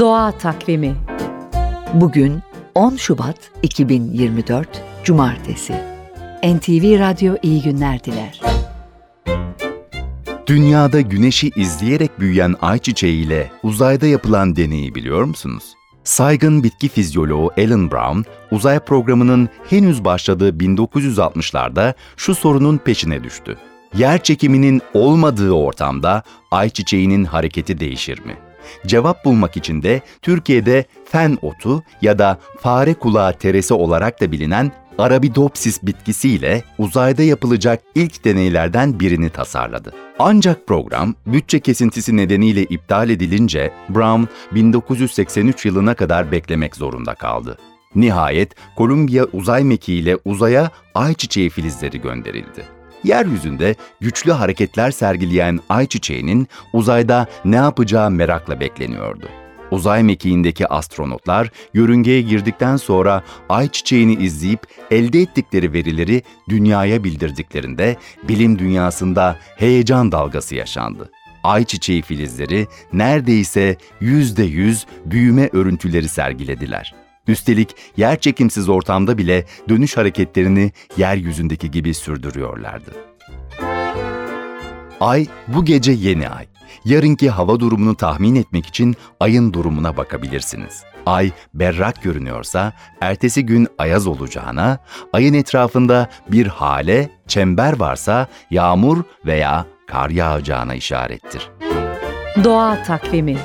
Doğa Takvimi Bugün 10 Şubat 2024 Cumartesi. NTV Radyo iyi günler diler. Dünyada güneşi izleyerek büyüyen ayçiçeği ile uzayda yapılan deneyi biliyor musunuz? Saygın bitki fizyoloğu Alan Brown, uzay programının henüz başladığı 1960'larda şu sorunun peşine düştü. Yer çekiminin olmadığı ortamda ayçiçeğinin hareketi değişir mi? Cevap bulmak için de Türkiye'de fen otu ya da fare kulağı teresi olarak da bilinen Arabidopsis bitkisiyle uzayda yapılacak ilk deneylerden birini tasarladı. Ancak program bütçe kesintisi nedeniyle iptal edilince Brown 1983 yılına kadar beklemek zorunda kaldı. Nihayet Kolumbiya uzay mekiğiyle uzaya ayçiçeği filizleri gönderildi. Yeryüzünde güçlü hareketler sergileyen ayçiçeğinin uzayda ne yapacağı merakla bekleniyordu. Uzay mekiğindeki astronotlar yörüngeye girdikten sonra ay çiçeğini izleyip elde ettikleri verileri dünyaya bildirdiklerinde bilim dünyasında heyecan dalgası yaşandı. Ay çiçeği filizleri neredeyse yüzde yüz büyüme örüntüleri sergilediler. Üstelik yer çekimsiz ortamda bile dönüş hareketlerini yeryüzündeki gibi sürdürüyorlardı. Ay bu gece yeni ay. Yarınki hava durumunu tahmin etmek için ayın durumuna bakabilirsiniz. Ay berrak görünüyorsa ertesi gün ayaz olacağına, ayın etrafında bir hale, çember varsa yağmur veya kar yağacağına işarettir. Doğa Takvimi